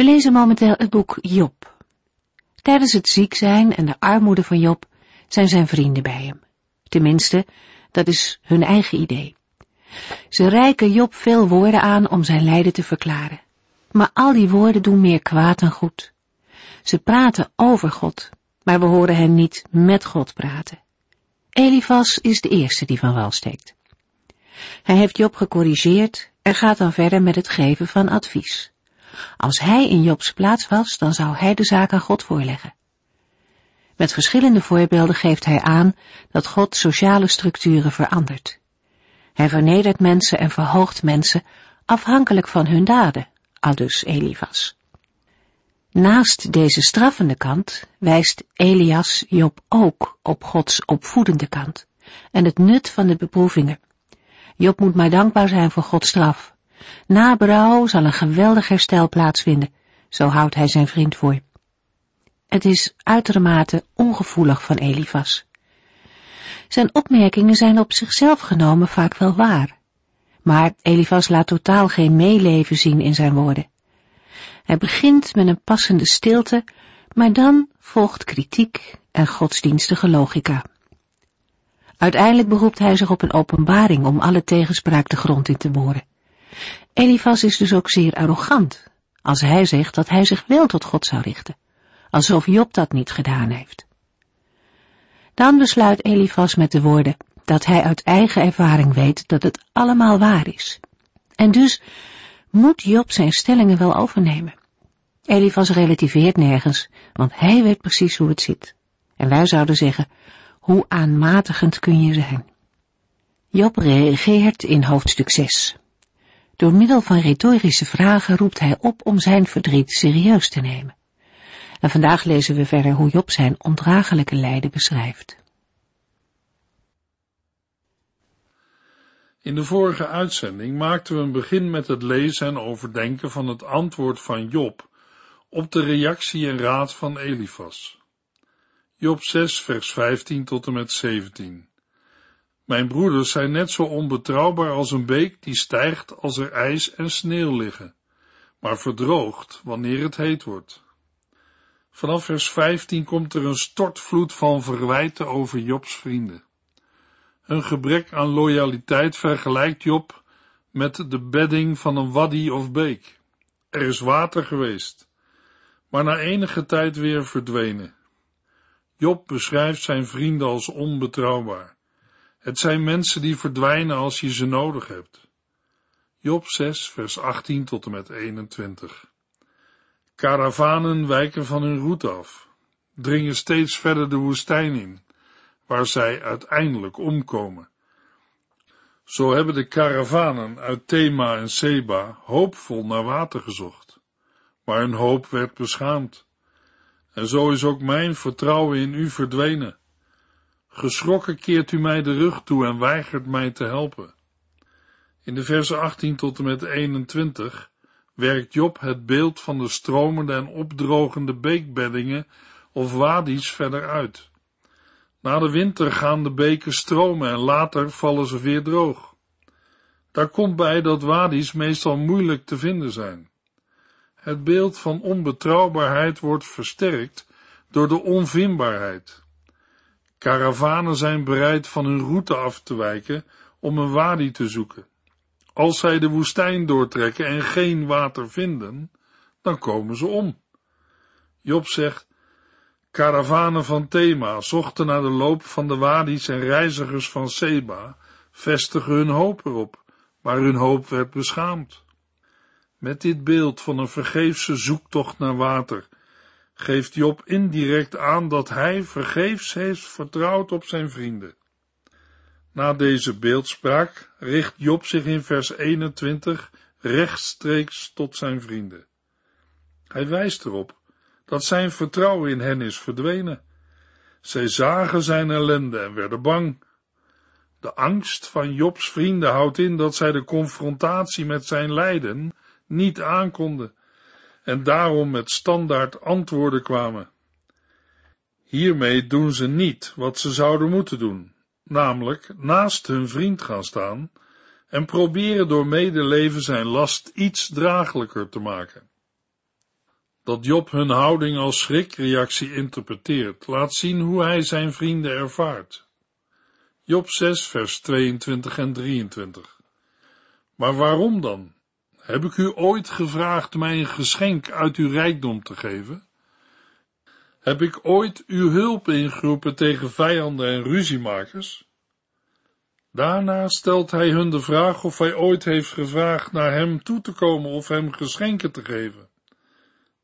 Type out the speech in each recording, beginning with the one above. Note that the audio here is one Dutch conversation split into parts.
We lezen momenteel het boek Job. Tijdens het ziek zijn en de armoede van Job zijn zijn vrienden bij hem. Tenminste, dat is hun eigen idee. Ze reiken Job veel woorden aan om zijn lijden te verklaren. Maar al die woorden doen meer kwaad dan goed. Ze praten over God, maar we horen hen niet met God praten. Elifas is de eerste die van wal steekt. Hij heeft Job gecorrigeerd en gaat dan verder met het geven van advies. Als hij in Jobs plaats was, dan zou hij de zaak aan God voorleggen. Met verschillende voorbeelden geeft hij aan dat God sociale structuren verandert. Hij vernedert mensen en verhoogt mensen afhankelijk van hun daden, aldus Elifas. Naast deze straffende kant wijst Elias Job ook op Gods opvoedende kant en het nut van de beproevingen. Job moet maar dankbaar zijn voor Gods straf. Na zal een geweldig herstel plaatsvinden, zo houdt hij zijn vriend voor. Het is uitermate ongevoelig van Elifas. Zijn opmerkingen zijn op zichzelf genomen vaak wel waar. Maar Elifas laat totaal geen meeleven zien in zijn woorden. Hij begint met een passende stilte, maar dan volgt kritiek en godsdienstige logica. Uiteindelijk beroept hij zich op een openbaring om alle tegenspraak de grond in te boren. Elifas is dus ook zeer arrogant, als hij zegt dat hij zich wel tot God zou richten, alsof Job dat niet gedaan heeft. Dan besluit Elifas met de woorden dat hij uit eigen ervaring weet dat het allemaal waar is. En dus moet Job zijn stellingen wel overnemen. Elifas relativeert nergens, want hij weet precies hoe het zit. En wij zouden zeggen, hoe aanmatigend kun je zijn? Job reageert in hoofdstuk 6. Door middel van retorische vragen roept hij op om zijn verdriet serieus te nemen. En vandaag lezen we verder hoe Job zijn ondraaglijke lijden beschrijft. In de vorige uitzending maakten we een begin met het lezen en overdenken van het antwoord van Job op de reactie en raad van Elifas. Job 6, vers 15 tot en met 17. Mijn broeders zijn net zo onbetrouwbaar als een beek die stijgt als er ijs en sneeuw liggen, maar verdroogt wanneer het heet wordt. Vanaf vers 15 komt er een stortvloed van verwijten over Jobs vrienden. Hun gebrek aan loyaliteit vergelijkt Job met de bedding van een wadi of beek. Er is water geweest, maar na enige tijd weer verdwenen. Job beschrijft zijn vrienden als onbetrouwbaar. Het zijn mensen die verdwijnen als je ze nodig hebt. Job 6, vers 18 tot en met 21. Karavanen wijken van hun route af, dringen steeds verder de woestijn in, waar zij uiteindelijk omkomen. Zo hebben de karavanen uit Thema en Seba hoopvol naar water gezocht, maar hun hoop werd beschaamd. En zo is ook mijn vertrouwen in u verdwenen. Geschrokken keert u mij de rug toe en weigert mij te helpen. In de versen 18 tot en met 21 werkt Job het beeld van de stromende en opdrogende beekbeddingen of wadi's verder uit. Na de winter gaan de beken stromen en later vallen ze weer droog. Daar komt bij dat wadi's meestal moeilijk te vinden zijn. Het beeld van onbetrouwbaarheid wordt versterkt door de onvindbaarheid. Karavanen zijn bereid van hun route af te wijken om een wadi te zoeken. Als zij de woestijn doortrekken en geen water vinden, dan komen ze om. Job zegt, karavanen van Thema zochten naar de loop van de wadis en reizigers van Seba vestigen hun hoop erop, maar hun hoop werd beschaamd. Met dit beeld van een vergeefse zoektocht naar water geeft Job indirect aan dat hij vergeefs heeft vertrouwd op zijn vrienden. Na deze beeldspraak richt Job zich in vers 21 rechtstreeks tot zijn vrienden. Hij wijst erop dat zijn vertrouwen in hen is verdwenen. Zij zagen zijn ellende en werden bang. De angst van Jobs vrienden houdt in dat zij de confrontatie met zijn lijden niet aankonden en daarom met standaard antwoorden kwamen. Hiermee doen ze niet wat ze zouden moeten doen, namelijk naast hun vriend gaan staan en proberen door medeleven zijn last iets draaglijker te maken. Dat Job hun houding als schrikreactie interpreteert, laat zien hoe hij zijn vrienden ervaart. Job 6, vers 22 en 23. Maar waarom dan? Heb ik u ooit gevraagd mij een geschenk uit uw rijkdom te geven? Heb ik ooit uw hulp ingeroepen tegen vijanden en ruziemakers? Daarna stelt hij hun de vraag of hij ooit heeft gevraagd naar hem toe te komen of hem geschenken te geven.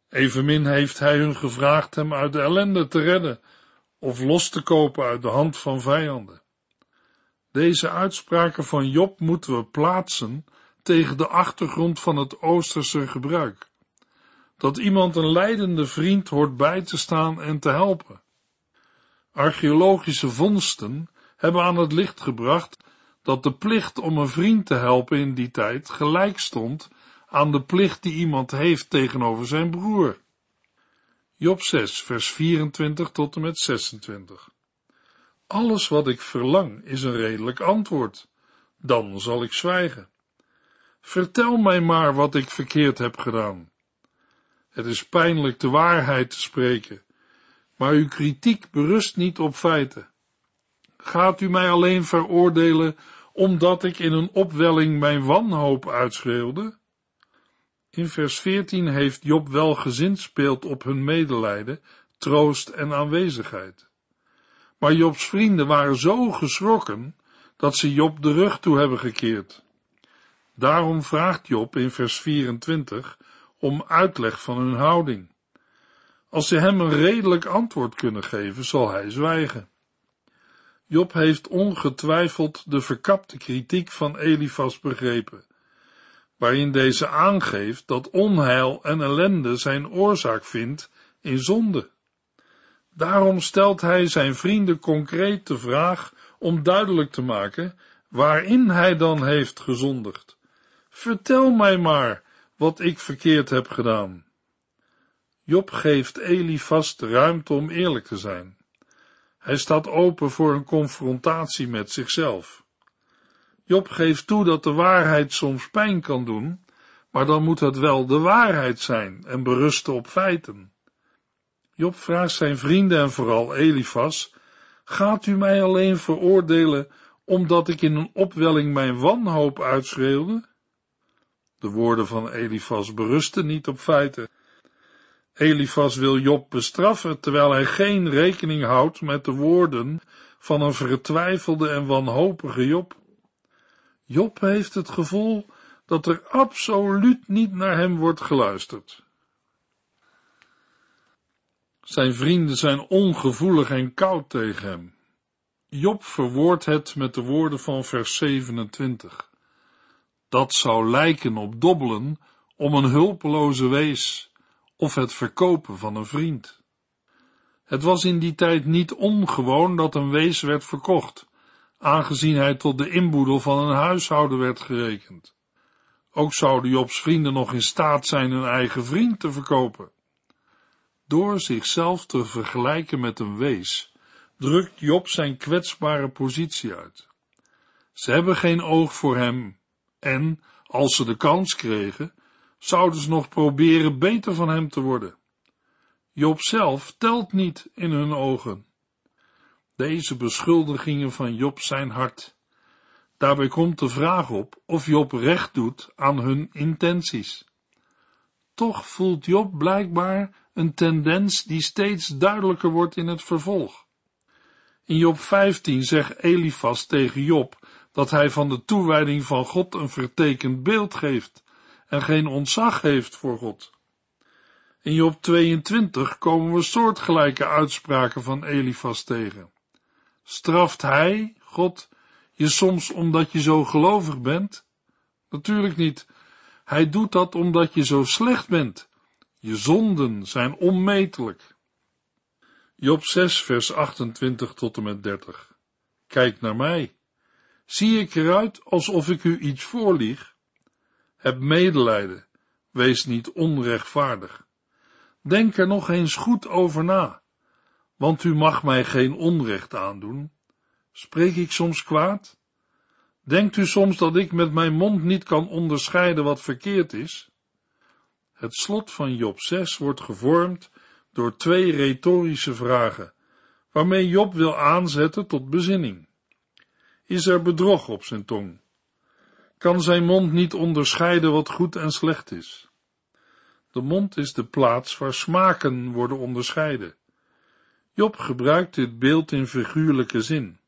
Evenmin heeft hij hun gevraagd hem uit de ellende te redden of los te kopen uit de hand van vijanden. Deze uitspraken van Job moeten we plaatsen tegen de achtergrond van het Oosterse gebruik. Dat iemand een leidende vriend hoort bij te staan en te helpen. Archeologische vondsten hebben aan het licht gebracht dat de plicht om een vriend te helpen in die tijd gelijk stond aan de plicht die iemand heeft tegenover zijn broer. Job 6, vers 24 tot en met 26. Alles wat ik verlang is een redelijk antwoord. Dan zal ik zwijgen. Vertel mij maar wat ik verkeerd heb gedaan. Het is pijnlijk de waarheid te spreken, maar uw kritiek berust niet op feiten. Gaat u mij alleen veroordelen omdat ik in een opwelling mijn wanhoop uitschreeuwde? In vers 14 heeft Job wel gezinspeeld op hun medelijden, troost en aanwezigheid. Maar Jobs vrienden waren zo geschrokken dat ze Job de rug toe hebben gekeerd. Daarom vraagt Job in vers 24 om uitleg van hun houding. Als ze hem een redelijk antwoord kunnen geven, zal hij zwijgen. Job heeft ongetwijfeld de verkapte kritiek van Elifas begrepen, waarin deze aangeeft dat onheil en ellende zijn oorzaak vindt in zonde. Daarom stelt hij zijn vrienden concreet de vraag om duidelijk te maken waarin hij dan heeft gezondigd. Vertel mij maar wat ik verkeerd heb gedaan. Job geeft Elifas de ruimte om eerlijk te zijn. Hij staat open voor een confrontatie met zichzelf. Job geeft toe dat de waarheid soms pijn kan doen, maar dan moet het wel de waarheid zijn en berusten op feiten. Job vraagt zijn vrienden en vooral Elifas, gaat u mij alleen veroordelen omdat ik in een opwelling mijn wanhoop uitschreeuwde? De woorden van Elifas berusten niet op feiten. Elifas wil Job bestraffen, terwijl hij geen rekening houdt met de woorden van een vertwijfelde en wanhopige Job. Job heeft het gevoel dat er absoluut niet naar hem wordt geluisterd. Zijn vrienden zijn ongevoelig en koud tegen hem. Job verwoordt het met de woorden van vers 27. Dat zou lijken op dobbelen om een hulpeloze wees of het verkopen van een vriend. Het was in die tijd niet ongewoon dat een wees werd verkocht, aangezien hij tot de inboedel van een huishouden werd gerekend. Ook zouden Jobs vrienden nog in staat zijn een eigen vriend te verkopen. Door zichzelf te vergelijken met een wees, drukt Job zijn kwetsbare positie uit. Ze hebben geen oog voor hem, en, als ze de kans kregen, zouden ze nog proberen beter van hem te worden. Job zelf telt niet in hun ogen. Deze beschuldigingen van Job zijn hard. Daarbij komt de vraag op of Job recht doet aan hun intenties. Toch voelt Job blijkbaar een tendens die steeds duidelijker wordt in het vervolg. In Job 15 zegt Elifas tegen Job dat hij van de toewijding van God een vertekend beeld geeft en geen ontzag heeft voor God. In Job 22 komen we soortgelijke uitspraken van Elifas tegen. Straft hij, God, je soms omdat je zo gelovig bent? Natuurlijk niet. Hij doet dat omdat je zo slecht bent. Je zonden zijn onmetelijk. Job 6, vers 28 tot en met 30. Kijk naar mij. Zie ik eruit alsof ik u iets voorlieg? Heb medelijden, wees niet onrechtvaardig. Denk er nog eens goed over na, want u mag mij geen onrecht aandoen. Spreek ik soms kwaad? Denkt u soms dat ik met mijn mond niet kan onderscheiden wat verkeerd is? Het slot van Job 6 wordt gevormd door twee retorische vragen, waarmee Job wil aanzetten tot bezinning. Is er bedrog op zijn tong? Kan zijn mond niet onderscheiden wat goed en slecht is? De mond is de plaats waar smaken worden onderscheiden. Job gebruikt dit beeld in figuurlijke zin,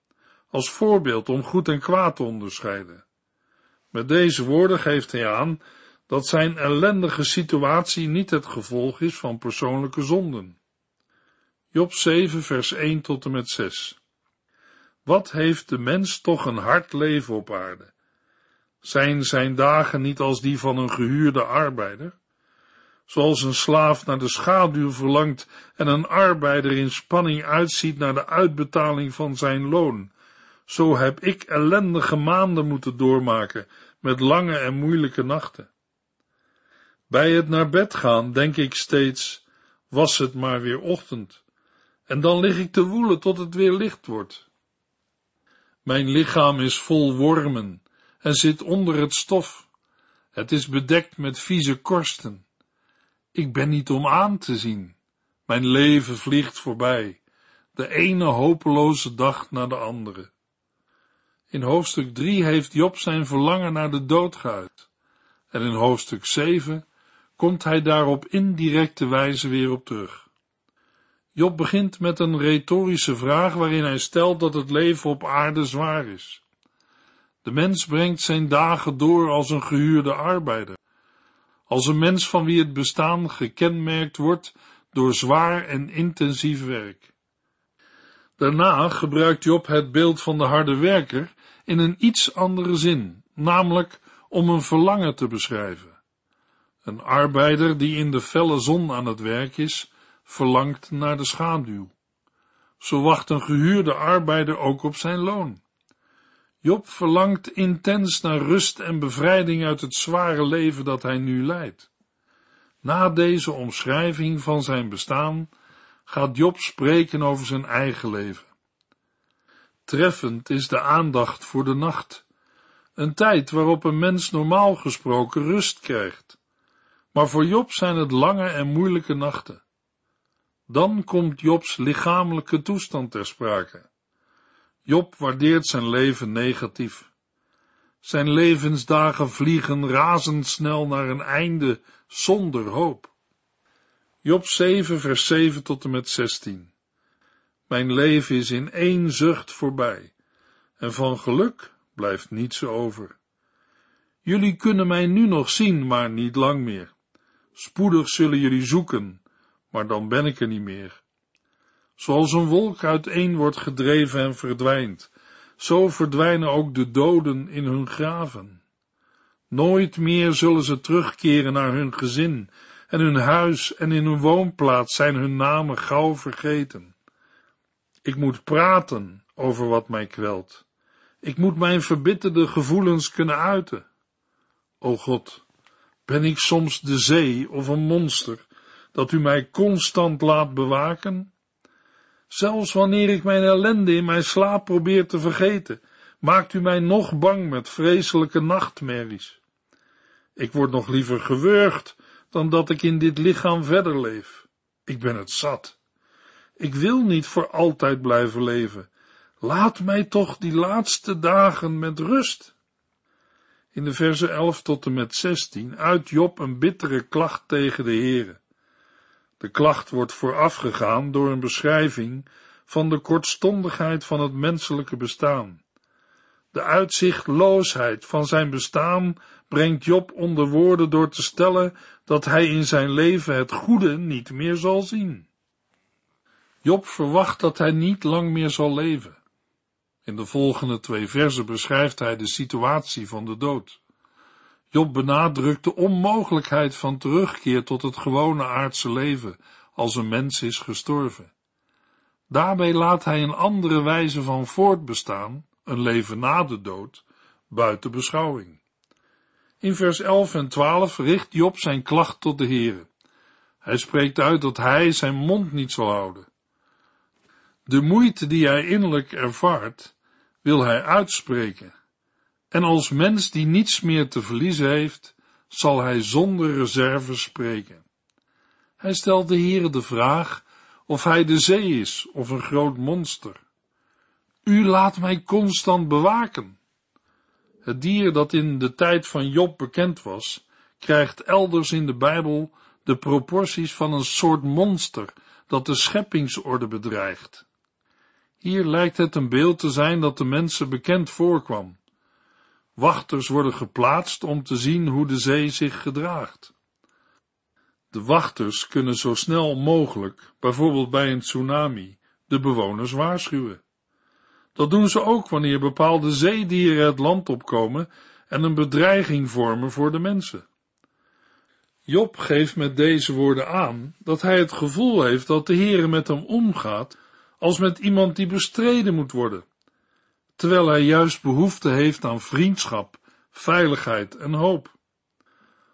als voorbeeld om goed en kwaad te onderscheiden. Met deze woorden geeft hij aan dat zijn ellendige situatie niet het gevolg is van persoonlijke zonden. Job 7 vers 1 tot en met 6 Wat heeft de mens toch een hard leven op aarde? Zijn zijn dagen niet als die van een gehuurde arbeider? Zoals een slaaf naar de schaduw verlangt en een arbeider in spanning uitziet naar de uitbetaling van zijn loon, zo heb ik ellendige maanden moeten doormaken met lange en moeilijke nachten. Bij het naar bed gaan denk ik steeds, was het maar weer ochtend, en dan lig ik te woelen tot het weer licht wordt. Mijn lichaam is vol wormen en zit onder het stof. Het is bedekt met vieze korsten. Ik ben niet om aan te zien. Mijn leven vliegt voorbij, de ene hopeloze dag na de andere. In hoofdstuk 3 heeft Job zijn verlangen naar de dood geuit. En in hoofdstuk 7 komt hij daar op indirecte wijze weer op terug. Job begint met een retorische vraag waarin hij stelt dat het leven op aarde zwaar is. De mens brengt zijn dagen door als een gehuurde arbeider, als een mens van wie het bestaan gekenmerkt wordt door zwaar en intensief werk. Daarna gebruikt Job het beeld van de harde werker in een iets andere zin, namelijk om een verlangen te beschrijven. Een arbeider die in de felle zon aan het werk is, verlangt naar de schaduw. Zo wacht een gehuurde arbeider ook op zijn loon. Job verlangt intens naar rust en bevrijding uit het zware leven dat hij nu leidt. Na deze omschrijving van zijn bestaan gaat Job spreken over zijn eigen leven. Treffend is de aandacht voor de nacht, een tijd waarop een mens normaal gesproken rust krijgt. Maar voor Job zijn het lange en moeilijke nachten. Dan komt Jobs lichamelijke toestand ter sprake. Job waardeert zijn leven negatief. Zijn levensdagen vliegen razendsnel naar een einde zonder hoop. Job 7, vers 7 tot en met 16. Mijn leven is in één zucht voorbij, en van geluk blijft niets over. Jullie kunnen mij nu nog zien, maar niet lang meer. Spoedig zullen jullie zoeken, maar dan ben ik er niet meer. Zoals een wolk uiteen wordt gedreven en verdwijnt, zo verdwijnen ook de doden in hun graven. Nooit meer zullen ze terugkeren naar hun gezin, en hun huis en in hun woonplaats zijn hun namen gauw vergeten. Ik moet praten over wat mij kwelt. Ik moet mijn verbitterde gevoelens kunnen uiten. O God, ben ik soms de zee of een monster, dat u mij constant laat bewaken? Zelfs wanneer ik mijn ellende in mijn slaap probeer te vergeten, maakt u mij nog bang met vreselijke nachtmerries. Ik word nog liever gewurgd dan dat ik in dit lichaam verder leef. Ik ben het zat. Ik wil niet voor altijd blijven leven. Laat mij toch die laatste dagen met rust. In de verse 11 tot en met 16 uit Job een bittere klacht tegen de Heere. De klacht wordt voorafgegaan door een beschrijving van de kortstondigheid van het menselijke bestaan. De uitzichtloosheid van zijn bestaan brengt Job onder woorden door te stellen dat hij in zijn leven het goede niet meer zal zien. Job verwacht dat hij niet lang meer zal leven. In de volgende twee versen beschrijft hij de situatie van de dood. Job benadrukt de onmogelijkheid van terugkeer tot het gewone aardse leven als een mens is gestorven. Daarbij laat hij een andere wijze van voortbestaan, een leven na de dood, buiten beschouwing. In vers 11 en 12 richt Job zijn klacht tot de Heere. Hij spreekt uit dat hij zijn mond niet zal houden. De moeite die hij innerlijk ervaart, wil hij uitspreken. En als mens die niets meer te verliezen heeft, zal hij zonder reserve spreken. Hij stelt de Heere de vraag of hij de zee is of een groot monster. U laat mij constant bewaken. Het dier dat in de tijd van Job bekend was, krijgt elders in de Bijbel de proporties van een soort monster dat de scheppingsorde bedreigt. Hier lijkt het een beeld te zijn dat de mensen bekend voorkwam. Wachters worden geplaatst om te zien hoe de zee zich gedraagt. De wachters kunnen zo snel mogelijk, bijvoorbeeld bij een tsunami, de bewoners waarschuwen. Dat doen ze ook wanneer bepaalde zeedieren het land opkomen en een bedreiging vormen voor de mensen. Job geeft met deze woorden aan dat hij het gevoel heeft dat de Heere met hem omgaat als met iemand die bestreden moet worden, terwijl hij juist behoefte heeft aan vriendschap, veiligheid en hoop.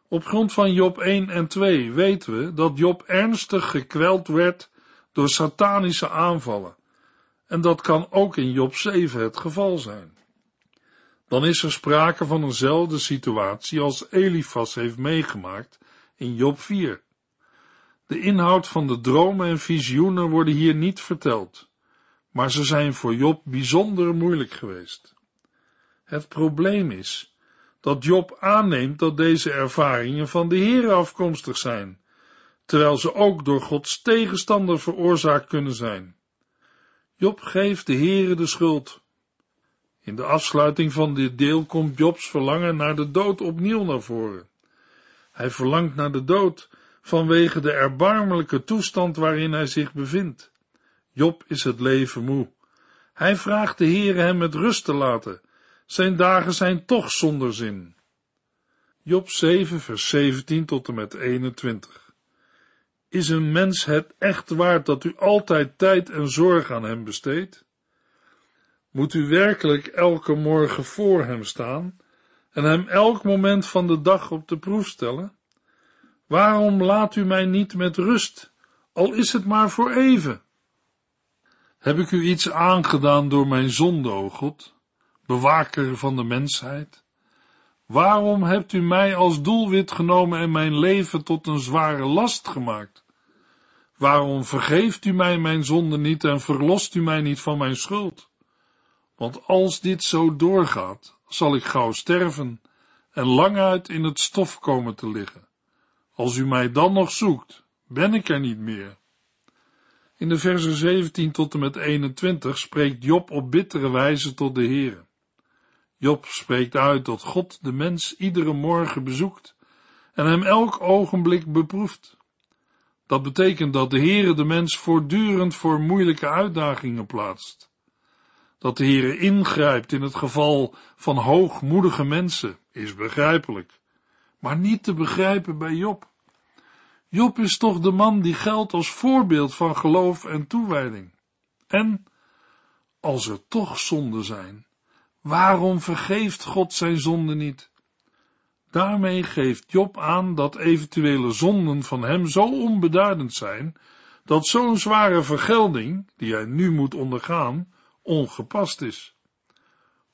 Op grond van Job 1 en 2 weten we dat Job ernstig gekweld werd door satanische aanvallen. En dat kan ook in Job 7 het geval zijn. Dan is er sprake van eenzelfde situatie als Elifas heeft meegemaakt in Job 4. De inhoud van de dromen en visioenen worden hier niet verteld, maar ze zijn voor Job bijzonder moeilijk geweest. Het probleem is dat Job aanneemt dat deze ervaringen van de Heer afkomstig zijn, terwijl ze ook door Gods tegenstander veroorzaakt kunnen zijn. Job geeft de Heere de schuld. In de afsluiting van dit deel komt Jobs verlangen naar de dood opnieuw naar voren. Hij verlangt naar de dood vanwege de erbarmelijke toestand waarin hij zich bevindt. Job is het leven moe. Hij vraagt de Heere hem met rust te laten. Zijn dagen zijn toch zonder zin. Job 7 vers 17 tot en met 21 Is een mens het echt waard dat u altijd tijd en zorg aan hem besteedt? Moet u werkelijk elke morgen voor hem staan en hem elk moment van de dag op de proef stellen? Waarom laat u mij niet met rust, al is het maar voor even? Heb ik u iets aangedaan door mijn zonde, o God, bewaker van de mensheid? Waarom hebt u mij als doelwit genomen en mijn leven tot een zware last gemaakt? Waarom vergeeft u mij mijn zonde niet en verlost u mij niet van mijn schuld? Want als dit zo doorgaat, zal ik gauw sterven en lang uit in het stof komen te liggen. Als u mij dan nog zoekt, ben ik er niet meer. In de versen 17 tot en met 21 spreekt Job op bittere wijze tot de Heere. Job spreekt uit dat God de mens iedere morgen bezoekt en hem elk ogenblik beproeft. Dat betekent dat de Heere de mens voortdurend voor moeilijke uitdagingen plaatst. Dat de Heere ingrijpt in het geval van hoogmoedige mensen is begrijpelijk maar niet te begrijpen bij Job. Job is toch de man die geldt als voorbeeld van geloof en toewijding. En, als er toch zonden zijn, waarom vergeeft God zijn zonden niet? Daarmee geeft Job aan dat eventuele zonden van hem zo onbeduidend zijn, dat zo'n zware vergelding, die hij nu moet ondergaan, ongepast is.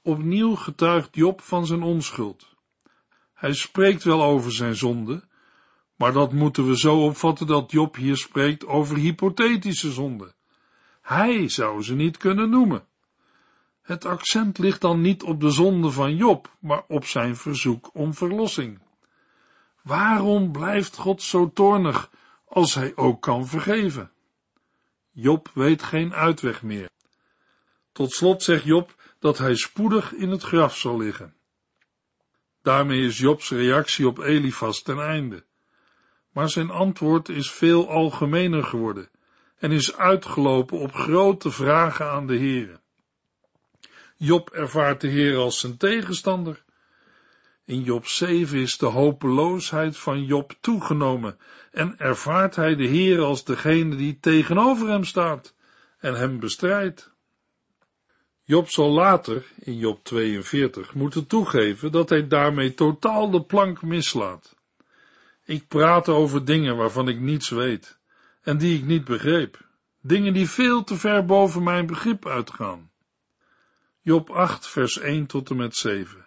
Opnieuw getuigt Job van zijn onschuld. Hij spreekt wel over zijn zonde, maar dat moeten we zo opvatten dat Job hier spreekt over hypothetische zonde. Hij zou ze niet kunnen noemen. Het accent ligt dan niet op de zonde van Job, maar op zijn verzoek om verlossing. Waarom blijft God zo toornig als hij ook kan vergeven? Job weet geen uitweg meer. Tot slot zegt Job dat hij spoedig in het graf zal liggen. Daarmee is Jobs reactie op Elifas ten einde. Maar zijn antwoord is veel algemener geworden en is uitgelopen op grote vragen aan de Heere. Job ervaart de Heer als zijn tegenstander. In Job 7 is de hopeloosheid van Job toegenomen en ervaart hij de Heer als degene die tegenover hem staat en hem bestrijdt. Job zal later, in Job 42, moeten toegeven dat hij daarmee totaal de plank mislaat. Ik praat over dingen waarvan ik niets weet en die ik niet begreep, dingen die veel te ver boven mijn begrip uitgaan. Job 8, vers 1 tot en met 7.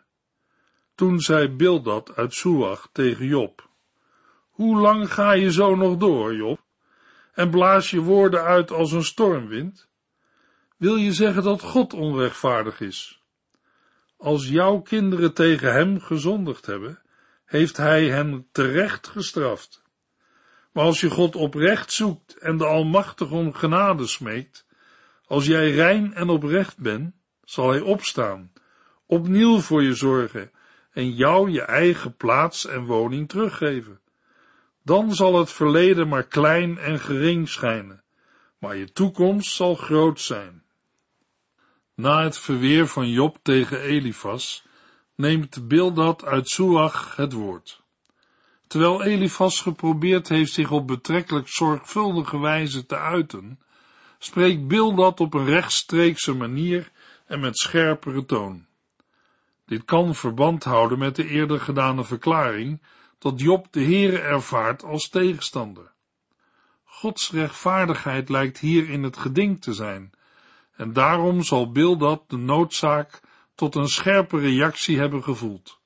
Toen zei Bildad uit Suach tegen Job, Hoe lang ga je zo nog door, Job? En blaas je woorden uit als een stormwind? Wil je zeggen dat God onrechtvaardig is? Als jouw kinderen tegen hem gezondigd hebben, heeft hij hen terecht gestraft. Maar als je God oprecht zoekt en de Almachtige om genade smeekt, als jij rein en oprecht bent, zal hij opstaan, opnieuw voor je zorgen en jou je eigen plaats en woning teruggeven. Dan zal het verleden maar klein en gering schijnen, maar je toekomst zal groot zijn. Na het verweer van Job tegen Elifas neemt Bildad uit Suach het woord. Terwijl Elifas geprobeerd heeft zich op betrekkelijk zorgvuldige wijze te uiten, spreekt Bildad op een rechtstreekse manier en met scherpere toon. Dit kan verband houden met de eerder gedane verklaring dat Job de Heere ervaart als tegenstander. Gods rechtvaardigheid lijkt hier in het geding te zijn, en daarom zal Bildad de noodzaak tot een scherpe reactie hebben gevoeld.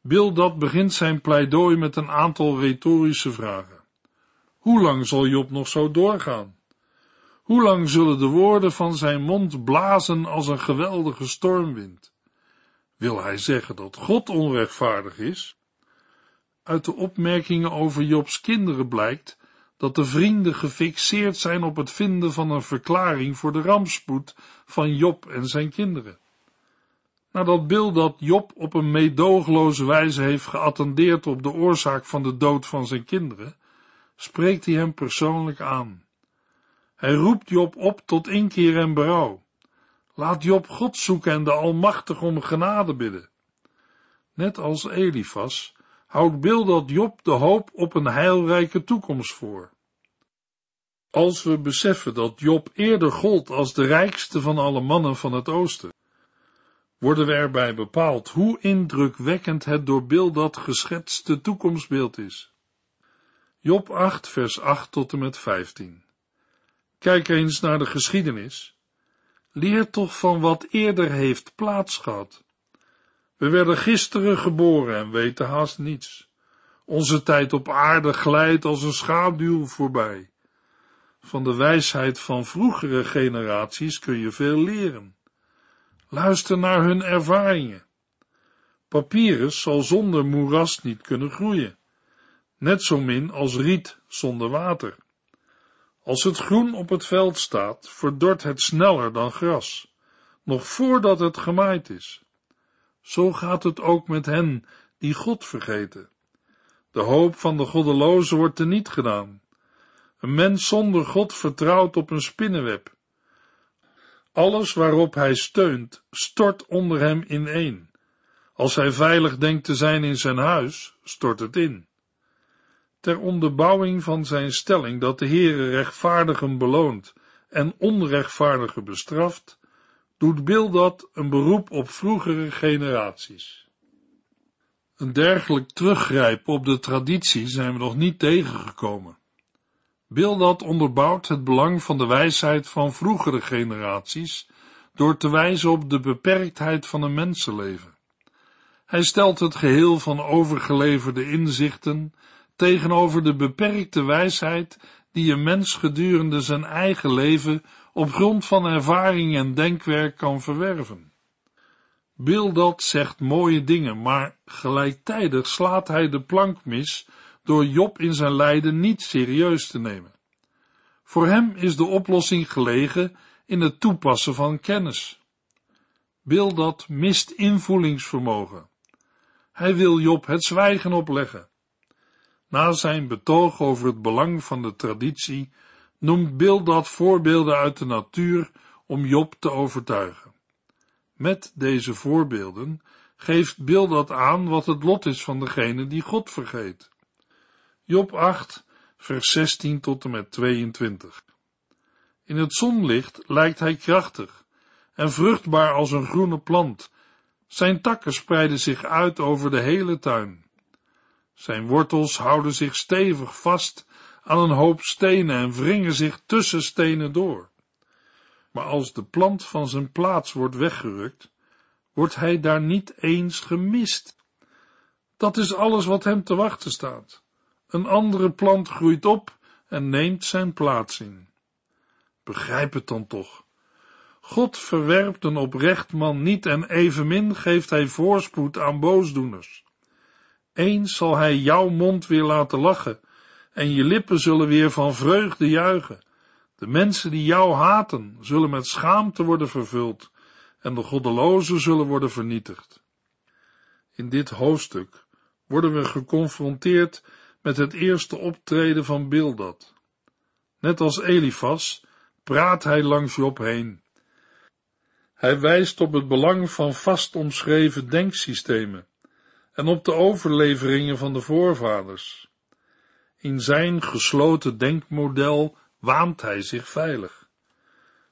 Bildad begint zijn pleidooi met een aantal retorische vragen. Hoe lang zal Job nog zo doorgaan? Hoe lang zullen de woorden van zijn mond blazen als een geweldige stormwind? Wil hij zeggen dat God onrechtvaardig is? Uit de opmerkingen over Jobs kinderen blijkt dat de vrienden gefixeerd zijn op het vinden van een verklaring voor de rampspoed van Job en zijn kinderen. Nadat dat Job op een meedoogloze wijze heeft geattendeerd op de oorzaak van de dood van zijn kinderen, spreekt hij hem persoonlijk aan. Hij roept Job op tot inkeer en berouw. Laat Job God zoeken en de Almachtig om genade bidden. Net als Elifas houdt Bildad Job de hoop op een heilrijke toekomst voor. Als we beseffen dat Job eerder gold als de rijkste van alle mannen van het oosten, worden we erbij bepaald hoe indrukwekkend het door Bildad geschetste toekomstbeeld is. Job 8 vers 8 tot en met 15 Kijk eens naar de geschiedenis. Leer toch van wat eerder heeft plaatsgehad. We werden gisteren geboren en weten haast niets. Onze tijd op aarde glijdt als een schaduw voorbij. Van de wijsheid van vroegere generaties kun je veel leren. Luister naar hun ervaringen. Papyrus zal zonder moeras niet kunnen groeien, net zo min als riet zonder water. Als het groen op het veld staat, verdort het sneller dan gras, nog voordat het gemaaid is. Zo gaat het ook met hen die God vergeten. De hoop van de goddeloze wordt niet gedaan. Een mens zonder God vertrouwt op een spinnenweb. Alles waarop hij steunt, stort onder hem ineen. Als hij veilig denkt te zijn in zijn huis, stort het in ter onderbouwing van zijn stelling dat de Heere rechtvaardigen beloont en onrechtvaardigen bestraft, doet Bildad een beroep op vroegere generaties. Een dergelijk teruggrijpen op de traditie zijn we nog niet tegengekomen. Bildad onderbouwt het belang van de wijsheid van vroegere generaties door te wijzen op de beperktheid van een mensenleven. Hij stelt het geheel van overgeleverde inzichten tegenover de beperkte wijsheid die een mens gedurende zijn eigen leven op grond van ervaring en denkwerk kan verwerven. Bildad zegt mooie dingen, maar gelijktijdig slaat hij de plank mis door Job in zijn lijden niet serieus te nemen. Voor hem is de oplossing gelegen in het toepassen van kennis. Bildad mist invoelingsvermogen. Hij wil Job het zwijgen opleggen. Na zijn betoog over het belang van de traditie noemt Bildad voorbeelden uit de natuur om Job te overtuigen. Met deze voorbeelden geeft Bildad aan wat het lot is van degene die God vergeet. Job 8, vers 16 tot en met 22. In het zonlicht lijkt hij krachtig en vruchtbaar als een groene plant. Zijn takken spreiden zich uit over de hele tuin. Zijn wortels houden zich stevig vast aan een hoop stenen en wringen zich tussen stenen door. Maar als de plant van zijn plaats wordt weggerukt, wordt hij daar niet eens gemist. Dat is alles wat hem te wachten staat. Een andere plant groeit op en neemt zijn plaats in. Begrijp het dan toch. God verwerpt een oprecht man niet en evenmin geeft hij voorspoed aan boosdoeners. Eens zal hij jouw mond weer laten lachen en je lippen zullen weer van vreugde juichen. De mensen die jou haten zullen met schaamte worden vervuld en de goddelozen zullen worden vernietigd. In dit hoofdstuk worden we geconfronteerd met het eerste optreden van Bildad. Net als Elifas praat hij langs Job heen. Hij wijst op het belang van vast omschreven denksystemen en op de overleveringen van de voorvaders. In zijn gesloten denkmodel waant hij zich veilig.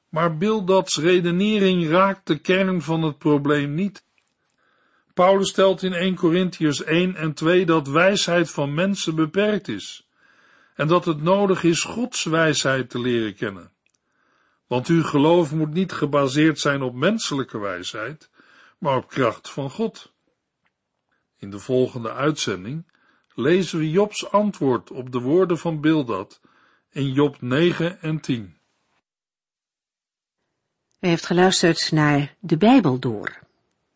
Maar Bildads redenering raakt de kern van het probleem niet. Paulus stelt in 1 Corinthians 1 en 2 dat wijsheid van mensen beperkt is en dat het nodig is Gods wijsheid te leren kennen. Want uw geloof moet niet gebaseerd zijn op menselijke wijsheid, maar op kracht van God. In de volgende uitzending lezen we Jobs antwoord op de woorden van Bildad in Job 9 en 10. U heeft geluisterd naar De Bijbel Door,